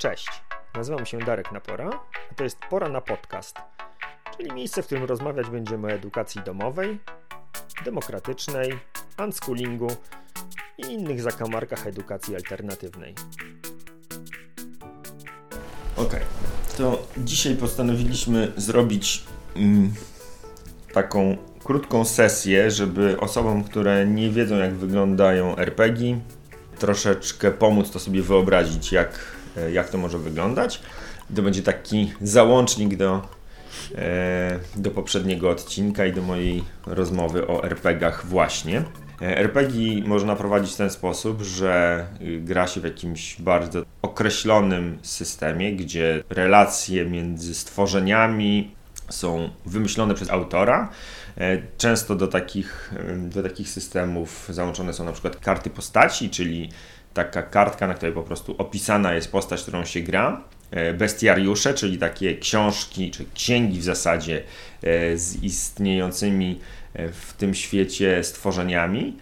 Cześć, nazywam się Darek Napora, a to jest Pora na Podcast, czyli miejsce, w którym rozmawiać będziemy o edukacji domowej, demokratycznej, unschoolingu i innych zakamarkach edukacji alternatywnej. Ok, to dzisiaj postanowiliśmy zrobić mm, taką krótką sesję, żeby osobom, które nie wiedzą jak wyglądają RPG, troszeczkę pomóc to sobie wyobrazić, jak, jak to może wyglądać. To będzie taki załącznik do, e, do poprzedniego odcinka i do mojej rozmowy o RPGach właśnie. E, RPG można prowadzić w ten sposób, że y, gra się w jakimś bardzo określonym systemie, gdzie relacje między stworzeniami są wymyślone przez autora. Często do takich, do takich systemów załączone są na przykład karty postaci, czyli taka kartka, na której po prostu opisana jest postać, którą się gra. Bestiariusze, czyli takie książki, czy księgi w zasadzie z istniejącymi w tym świecie stworzeniami.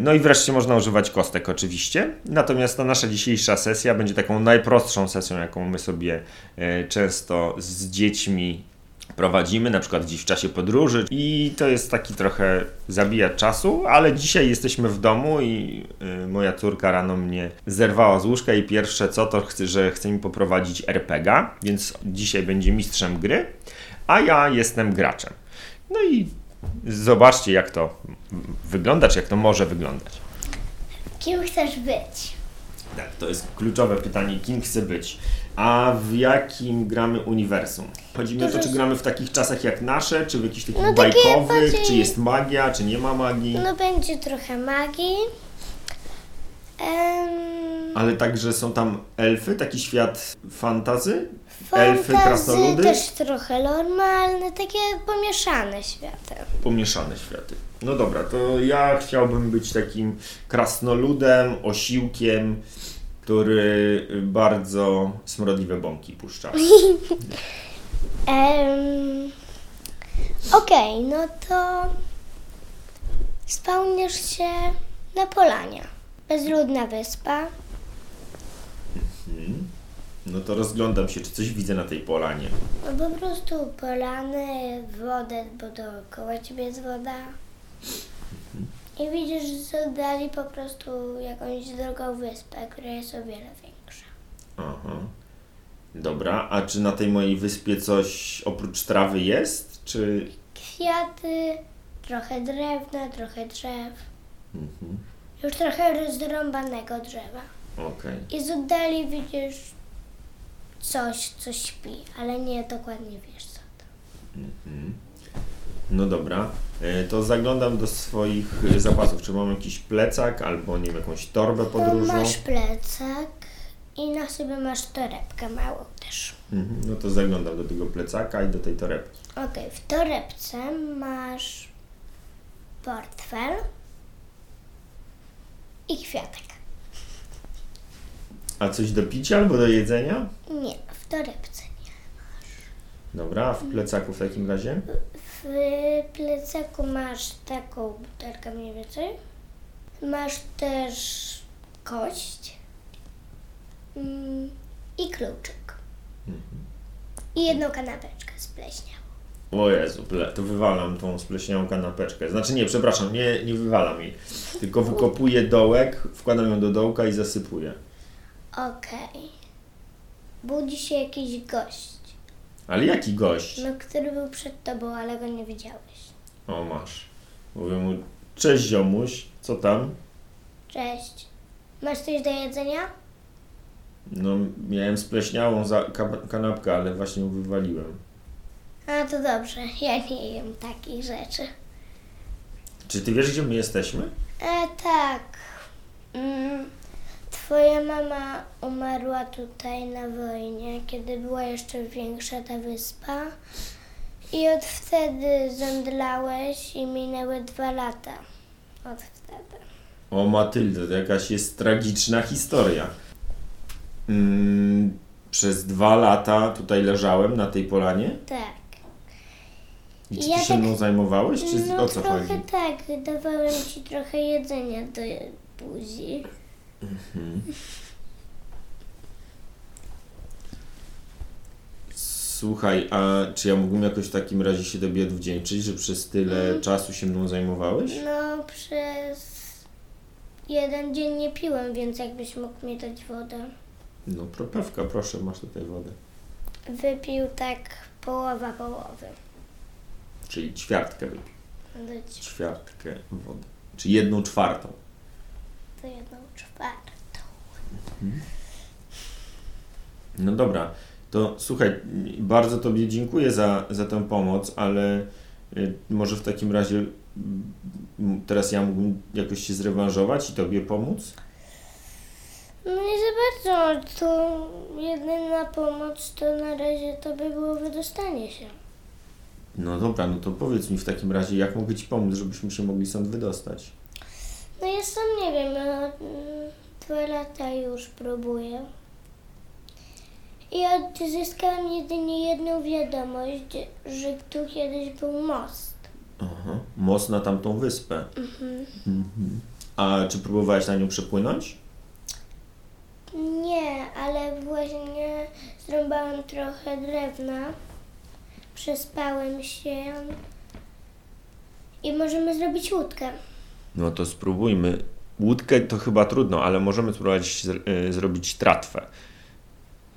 No i wreszcie można używać kostek oczywiście. Natomiast ta nasza dzisiejsza sesja będzie taką najprostszą sesją, jaką my sobie często z dziećmi prowadzimy, na przykład gdzieś w czasie podróży i to jest taki trochę zabijać czasu, ale dzisiaj jesteśmy w domu i y, moja córka rano mnie zerwała z łóżka i pierwsze co to chce, że chce mi poprowadzić RPG, więc dzisiaj będzie mistrzem gry, a ja jestem graczem. No i zobaczcie jak to wygląda, czy jak to może wyglądać. Kim chcesz być? Tak, to jest kluczowe pytanie, kim chcę być. A w jakim gramy uniwersum? Chodzi mi o to, czy gramy w takich czasach jak nasze, czy w jakichś takich No takie bajkowych, bardziej- czy jest magia, czy nie ma magii, No będzie trochę magii. Em, ale także są tam elfy, taki świat fantazy, elfy, fantasy krasnoludy, też trochę normalne, takie pomieszane światy. pomieszane światy. No dobra, to ja chciałbym być takim krasnoludem, osiłkiem, który bardzo smrodliwe bąki puszcza. Em, Okej, no to spełnisz się na polanie. Bezludna wyspa. No to rozglądam się, czy coś widzę na tej polanie. No po prostu polany, wodę, bo dookoła ciebie jest woda. I widzisz z oddali po prostu jakąś drugą wyspę, która jest o wiele większa. Aha. Dobra, a czy na tej mojej wyspie coś oprócz trawy jest? Czy. Kwiaty, trochę drewna, trochę drzew. Mhm. Już trochę rozrąbanego drzewa. Okej. I z oddali widzisz coś, co śpi, ale nie dokładnie wiesz co to. Mhm. No dobra. E, To zaglądam do swoich e, zapasów. Czy mam jakiś plecak albo nie wiem, jakąś torbę To podróżną? masz plecak i na sobie masz torebkę małą też. Mhm. No to zaglądam do tego plecaka i do tej torebki. Okej, w torebce masz portfel i kwiatek. A coś do picia albo do jedzenia? Nie, w torebce nie. Dobra, a w plecaku w takim razie? W plecaku masz taką butelkę mniej więcej. Masz też kość mm, i kluczyk. I jedną kanapeczkę z pleśnią. O Jezu, to wywalam tą spleśniałą kanapeczkę. Znaczy nie, przepraszam, nie, nie wywalam jej. Tylko wykopuję dołek, wkładam ją do dołka i zasypuję. Okej. Budzi się jakiś gość, Ale jaki gość? no, który był przed tobą, ale go nie widziałeś. O, masz. Mówię mu, cześć ziomuś, co tam? Cześć. Masz coś do jedzenia? No, miałem spleśniałą za ka- kanapkę, ale właśnie ją wywaliłem. A to dobrze, ja nie jem takich rzeczy. Czy ty wiesz, gdzie my jesteśmy? E, tak. Twoja mama umarła tutaj na wojnie, kiedy była jeszcze większa ta wyspa. I od wtedy zemdlałeś i minęły dwa lata. Od wtedy. O, Matylda, to jakaś jest tragiczna historia. Mm, przez dwa lata tutaj leżałem na tej polanie. Tak. I czy Ja ty się tak- mną zajmowałeś, czy No o co trochę chodzi? tak, dawałem ci trochę jedzenia do buzi. Słuchaj, a czy ja mógłbym jakoś w takim razie się tobie odwdzięczyć, że przez tyle czasu się mną zajmowałeś? No, przez jeden dzień nie piłem, więc jakbyś mógł mi dać wodę. No, propewka, proszę, masz tutaj wodę. Wypił tak połowa połowy. Czyli ćwiartkę wypił. Ćwiartkę wody. Czy jedną czwartą. To jedną czwartą. No dobra, to słuchaj, bardzo Tobie dziękuję za, za tę pomoc, ale y, może w takim razie teraz ja mógłbym jakoś się zrewanżować i Tobie pomóc? No nie za bardzo. To jedyna pomoc to na razie to by było wydostanie się. No dobra, no to powiedz mi w takim razie, jak mogę Ci pomóc, żebyśmy się mogli stąd wydostać? No ja sam nie wiem, no, mm, dwa lata już próbuję. I odzyskałam jedynie jedną wiadomość, że tu kiedyś był most. Aha, most na tamtą wyspę. Mhm. A czy próbowałeś na nią przepłynąć? Nie, ale właśnie zrąbałam trochę drewna. Przespałem się. I możemy zrobić łódkę. No to spróbujmy. Łódkę to chyba trudno, ale możemy spróbować zr- y, zrobić tratwę.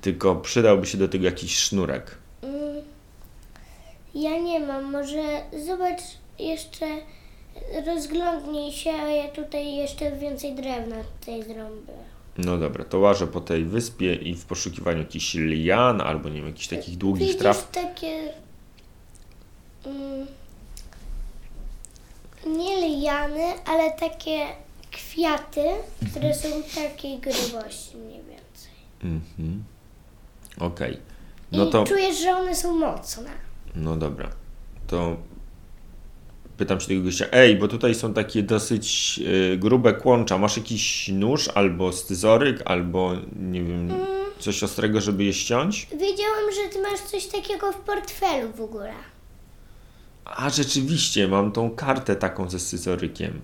Tylko przydałby się do tego jakiś sznurek. Mm, Ja nie mam, może zobacz jeszcze, rozglądnij się, a ja tutaj jeszcze więcej drewna tutaj zrobię. No dobra, to łażę po tej wyspie i w poszukiwaniu jakichś lian albo nie wiem, jakichś takich długich Widzisz traw. takie mm, nie liany, ale takie kwiaty, które są takiej grubości mniej więcej. Mhm. Okej. No I to, czujesz, że one są mocne. no dobra. To pytam się tego gościa, ej, bo tutaj są takie dosyć y, grube kłącza. Masz jakiś nóż albo scyzoryk, albo nie wiem, Mm. coś ostrego, żeby je ściąć? Wiedziałam, że ty masz coś takiego w portfelu w ogóle. A rzeczywiście, mam tą kartę taką ze scyzorykiem.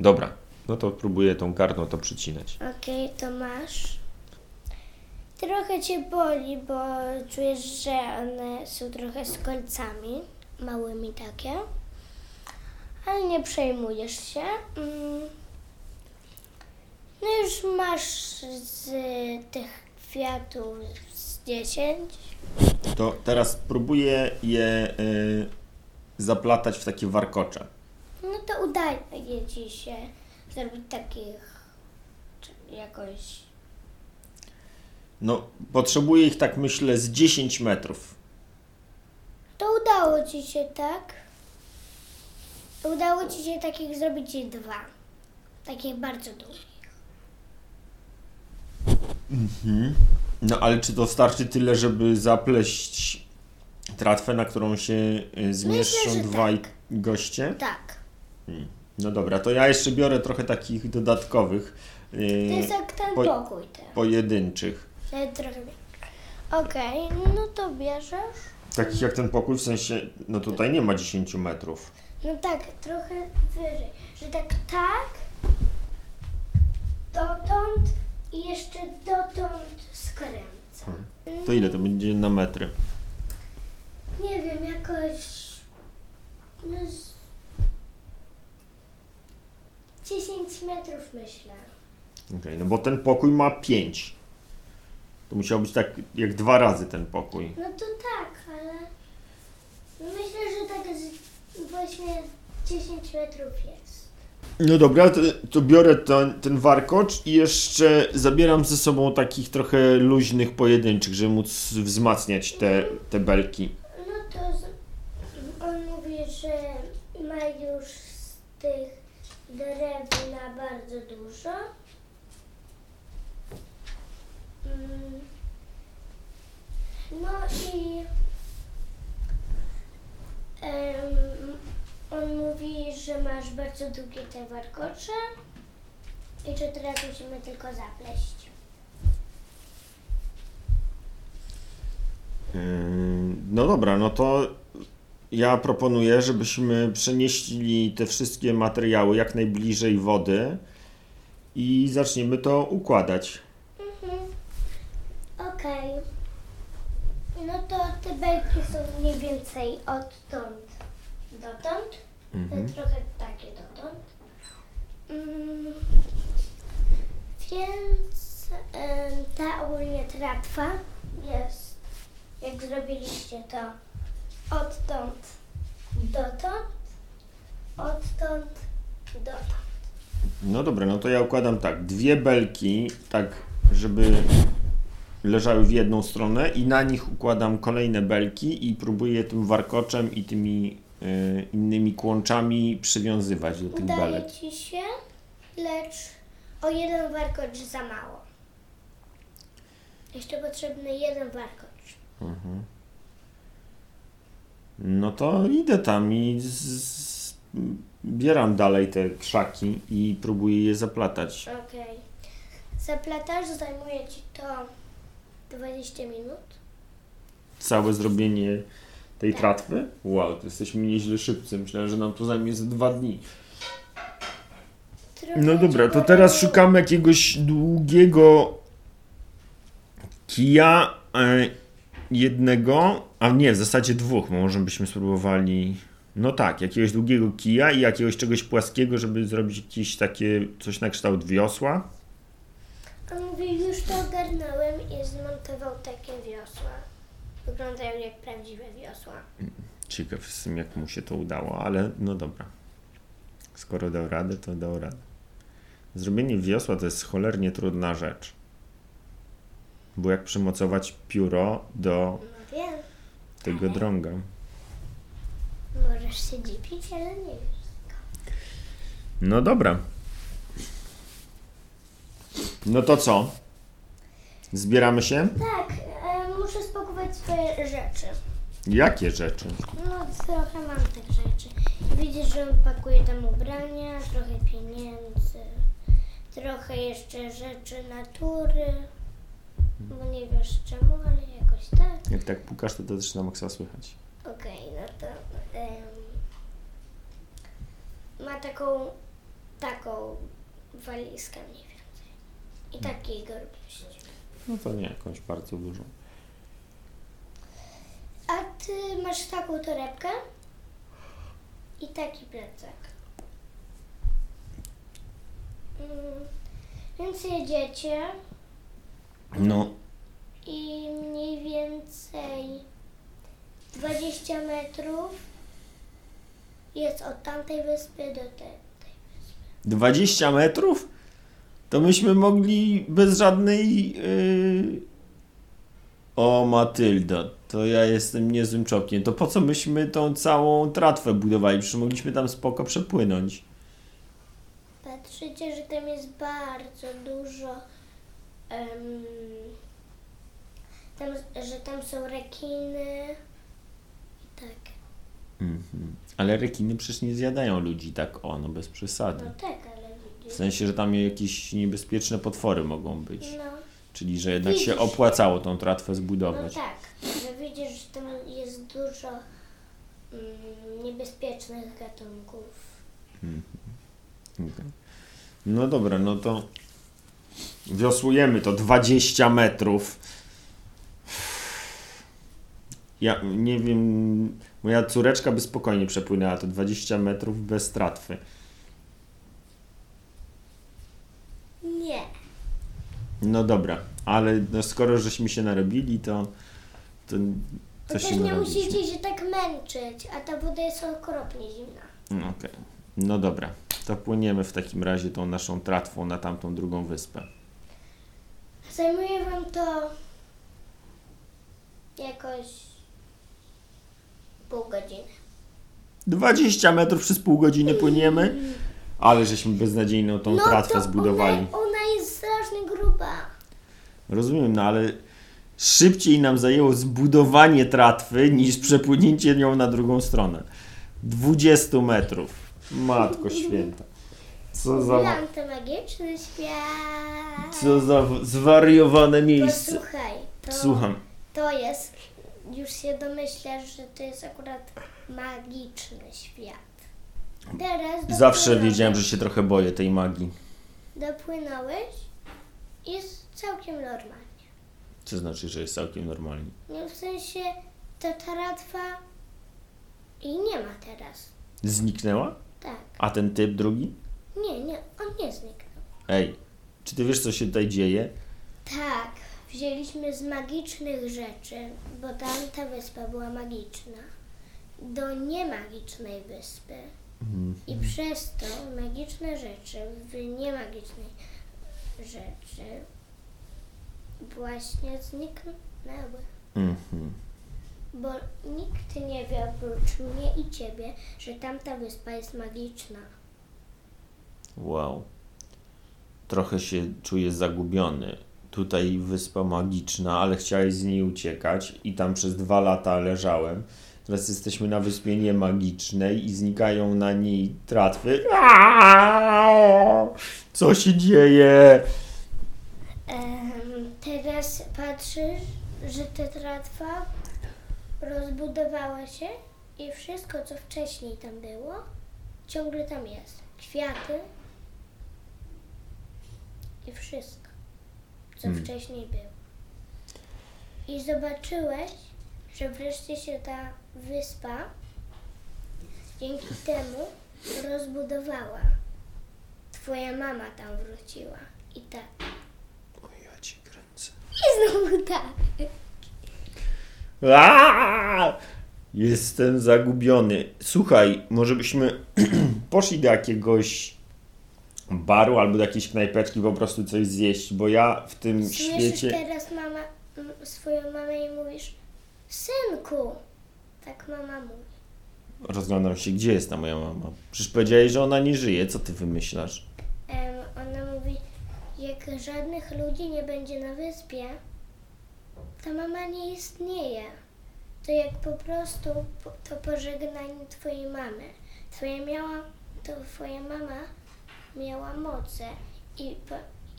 Dobra, no to próbuję tą kartą to przycinać. Okej, to masz. Trochę cię boli, bo czujesz, że one są trochę z kolcami, małymi takie. Ale nie przejmujesz się. Mm. No już masz z tych kwiatów z 10. To teraz próbuję je y, zaplatać w takie warkocze. No to udaje ci się zrobić takich jakoś. No, potrzebuję ich tak myślę z 10 metrów. To udało ci się, tak? Udało ci się takich zrobić dwa. Takich bardzo długich. No ale czy to starczy tyle, żeby zapleść tratwę, na którą się y, zmieszczą że dwaj tak. goście? Tak. No dobra, to ja jeszcze biorę trochę takich dodatkowych, To y, jest jak ten po- pokój ten. pojedynczych. Trochę. Okej, no to bierzesz. Takich jak ten pokój, w sensie, no tutaj nie ma 10 metrów. No tak, trochę wyżej. Że tak, tak, dotąd i jeszcze dotąd skręcam. To ile to będzie na metry? Nie wiem, jakoś. No z 10 metrów myślę. Okej, no bo ten pokój ma 5. To musiał być tak jak dwa razy ten pokój. No to tak, ale myślę, że tak z właśnie 10 metrów jest. No dobra, to, to biorę ten, ten warkocz i jeszcze zabieram ze sobą takich trochę luźnych, pojedynczych, żeby móc wzmacniać te, te belki. No to on mówi, że ma już z tych drewna bardzo dużo. Mm. No i em, on mówi, że masz bardzo długie te warkocze i że teraz musimy tylko zapleść. Ym, No dobra, no to ja proponuję, żebyśmy przenieśli te wszystkie materiały jak najbliżej wody i zaczniemy to układać. Mhm. Okej. No to te belki są mniej więcej odtąd dotąd. Mhm. Trochę takie dotąd. Mm, więc ta ogólnie tratwa jest, jak zrobiliście to odtąd dotąd, odtąd dotąd. No dobra, no to ja układam tak. Dwie belki, tak, żeby leżały w jedną stronę i na nich układam kolejne belki i próbuję tym warkoczem i tymi innymi kłączami przywiązywać do tych Udaje belek. ci się, lecz o jeden warkocz za mało. Jeszcze potrzebny jeden warkocz. Mhm. No to idę tam i z, z, bieram dalej te krzaki i próbuję je zaplatać. Okej. Zaplatasz, zajmuje ci to 20 minut. Całe zrobienie tej tratwy? Wow, to jesteśmy nieźle szybcy. Myślałem, że nam to zajmie ze dwa dni. No dobra, to teraz szukamy jakiegoś długiego kija e, jednego, a nie, w zasadzie dwóch, bo może byśmy spróbowali. No tak, jakiegoś długiego kija i jakiegoś czegoś płaskiego, żeby zrobić jakieś takie coś na kształt wiosła. On mówi, już to ogarnąłem i zmontował takie wiosła. Wyglądają jak prawdziwe wiosła. Ciekaw jestem, jak mu się to udało, ale no dobra. Skoro dał radę, to dał radę. Zrobienie wiosła to jest cholernie trudna rzecz. Bo jak przymocować pióro do No wiem, tego drąga. możesz się dziwić, ale nie wiesz. No dobra. No to co? Zbieramy się? Tak, muszę spakować swoje rzeczy. Jakie rzeczy? No trochę mam tych rzeczy. Widzisz, że on pakuje tam ubrania, trochę pieniędzy, trochę jeszcze rzeczy natury. Bo nie wiesz czemu, ale jakoś tak. Jak tak pukasz, to to też na maksa słychać. Okej, no to em, ma taką, taką walizkę mniej więcej. I takiej grubości. No to nie jakąś bardzo dużą. A ty masz taką torebkę i taki plecak. Mm, więc jedziecie No, i mniej więcej 20 metrów jest od tamtej wyspy do tej. 20 metrów? To myśmy mogli bez żadnej. Yy... O, Matylda, to ja jestem niezłym czokiem. To po co myśmy tą całą tratwę budowali? Przecież mogliśmy tam spoko przepłynąć. Patrzycie, że tam jest bardzo dużo. em, tam, że tam są rekiny i tak. Mhm. Ale rekiny przecież nie zjadają ludzi tak o, no bez przesady. No tak, ale W widzisz. sensie, że tam jakieś niebezpieczne potwory mogą być. No, Czyli, że jednak się Widzisz. opłacało tą tratwę no zbudować. tak, że widzisz, że tam jest dużo mm, niebezpiecznych gatunków. Okej. No dobra, no to wiosłujemy to 20 metrów. Ja nie wiem, moja córeczka by spokojnie przepłynęła to 20 metrów bez tratwy. Nie. No dobra, ale no skoro żeśmy się narobili, to, to co Chociaż się nie narobiliśmy? musicie się tak męczyć, a ta woda jest okropnie zimna. No, Okej, no dobra, to płyniemy w takim razie tą naszą tratwą na tamtą drugą wyspę. Zajmuje wam to jakoś pół godziny. 20 metrów przez pół godziny płyniemy, ale żeśmy beznadziejną tą tratwę No to zbudowali. Jest Rozumiem, no ale szybciej nam zajęło zbudowanie tratwy niż przepłynięcie nią na drugą stronę. 20 metrów. Matko święta. Co za, to magiczny świat. co za zwariowane miejsce. Posłuchaj, to, Słucham. to jest, już się domyślasz, że to jest akurat magiczny świat. Teraz Zawsze wiedziałem, że się trochę boję tej magii. Dopłynąłeś jest całkiem normalnie. Co znaczy, że jest całkiem normalnie? No w sensie ta tratwa i nie ma teraz. Zniknęła? Tak. A ten typ drugi? Nie, nie, on nie zniknął. Ej, czy ty wiesz, co się tutaj dzieje? Tak, wzięliśmy z magicznych rzeczy, bo tamta wyspa była magiczna, do niemagicznej wyspy. I przez to magiczne rzeczy w niemagicznej rzeczy właśnie zniknęły. Mhm. Bo nikt nie wie oprócz mnie i ciebie, że tamta wyspa jest magiczna. Wow. Trochę się czuję zagubiony. Tutaj wyspa magiczna, ale chciałeś z niej uciekać i tam przez dwa lata leżałem. Teraz jesteśmy na wyspie niemagicznej i znikają na niej tratwy. Co się dzieje? Teraz patrzysz, że ta tratwa rozbudowała się i wszystko, co wcześniej tam było, ciągle tam jest. Kwiaty i wszystko, co Hmm. wcześniej było. I zobaczyłeś, że wreszcie się ta wyspa dzięki temu rozbudowała. Twoja mama tam wróciła i tak. O, ja cię kręcę. I znowu tak. Aaaa! Jestem zagubiony. Słuchaj, może byśmy poszli do jakiegoś baru albo do jakiejś knajpeczki po prostu coś zjeść, bo ja w tym Słyszysz świecie... teraz mama, swoją mamę i mówisz, synku. Tak mama mówi. Rozglądam się, gdzie jest ta moja mama? Przecież powiedziałeś, że ona nie żyje. Co ty wymyślasz? Em, ona mówi, jak żadnych ludzi nie będzie na wyspie, ta mama nie istnieje. To jak po prostu po, to pożegnanie twojej mamy. Twoja miała, to twoja mama miała moce i, po,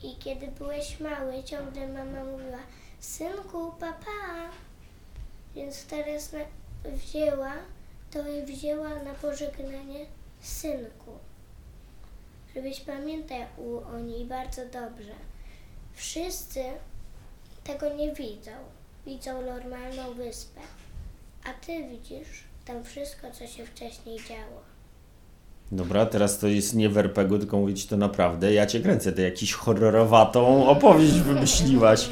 i kiedy byłeś mały, ciągle mama mówiła, synku, papa. Więc teraz na, wzięła, to i wzięła na pożegnanie synku żebyś pamiętał o niej bardzo dobrze. Wszyscy tego nie widzą. Widzą normalną wyspę. A ty widzisz tam wszystko, co się wcześniej działo. Dobra, teraz to jest nie w RPG, tylko mówić to naprawdę. Ja cię kręcę, ty jakiś horrorowatą opowieść wymyśliłaś.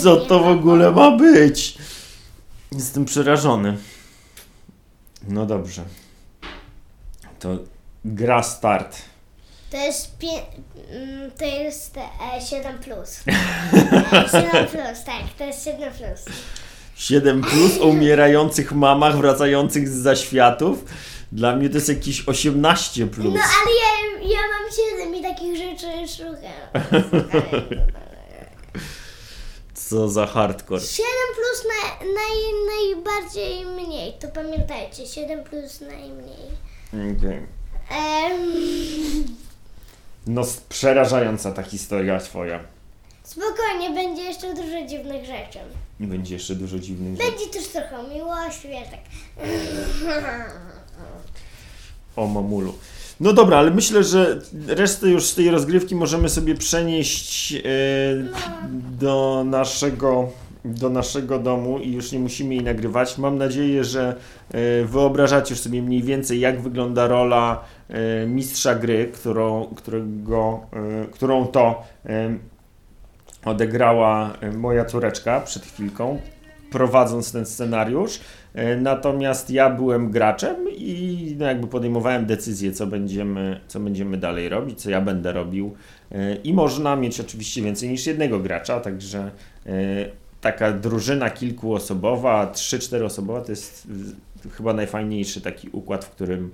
Co to w ogóle ma być? Jestem przerażony. No dobrze. To gra start. To jest, pie- mm, to jest e, 7 plus. E, 7 plus, tak, to jest 7 plus. 7 plus o umierających mamach wracających z zaświatów. Dla mnie to jest jakieś 18 plus. No ale ja, ja mam 7 i takich rzeczy szukam. Co za hardcore. 7 plus na, naj, najbardziej mniej, to pamiętajcie, 7 plus najmniej. Okej. Em, No przerażająca ta historia twoja. spokojnie, będzie jeszcze dużo dziwnych rzeczy. Będzie jeszcze dużo dziwnych rzeczy. Będzie też trochę miłości, wiesz, tak. O mamulu. No dobra, ale myślę, że resztę już z tej rozgrywki możemy sobie przenieść e, do, naszego, do naszego domu i już nie musimy jej nagrywać. Mam nadzieję, że e, wyobrażacie już sobie mniej więcej, jak wygląda rola e, mistrza gry, którą, którego, którą to odegrała moja córeczka przed chwilką, prowadząc ten scenariusz. E, Natomiast ja byłem graczem i no jakby podejmowałem decyzję, co będziemy, co będziemy dalej robić, co ja będę robił. E, I można mieć oczywiście więcej niż jednego gracza, także e, taka drużyna kilkuosobowa, 3-4 osobowa to jest chyba najfajniejszy taki układ, w którym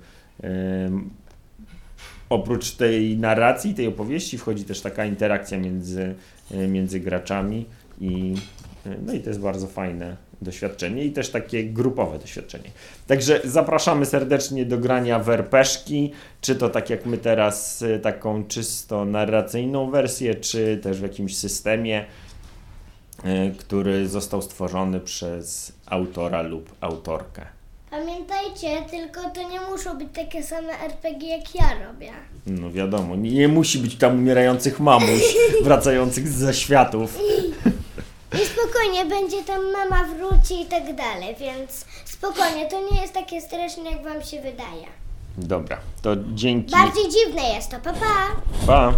oprócz tej narracji, tej opowieści wchodzi też taka interakcja między, między graczami i no i to jest bardzo fajne doświadczenie i też takie grupowe doświadczenie. Także zapraszamy serdecznie do grania w RPszki, czy to tak jak my teraz, y, taką czysto narracyjną wersję, czy też w jakimś systemie, y, który został stworzony przez autora lub autorkę. Pamiętajcie, tylko to nie muszą być takie same RPG jak ja robię. No wiadomo, nie, nie musi być tam umierających mamuś wracających ze światów. I spokojnie, będzie tam mama wróci i tak dalej, więc spokojnie, to nie jest takie straszne, jak wam się wydaje. Dobra, to dzięki. Bardziej dziwne jest to, papa. Pa. Pa!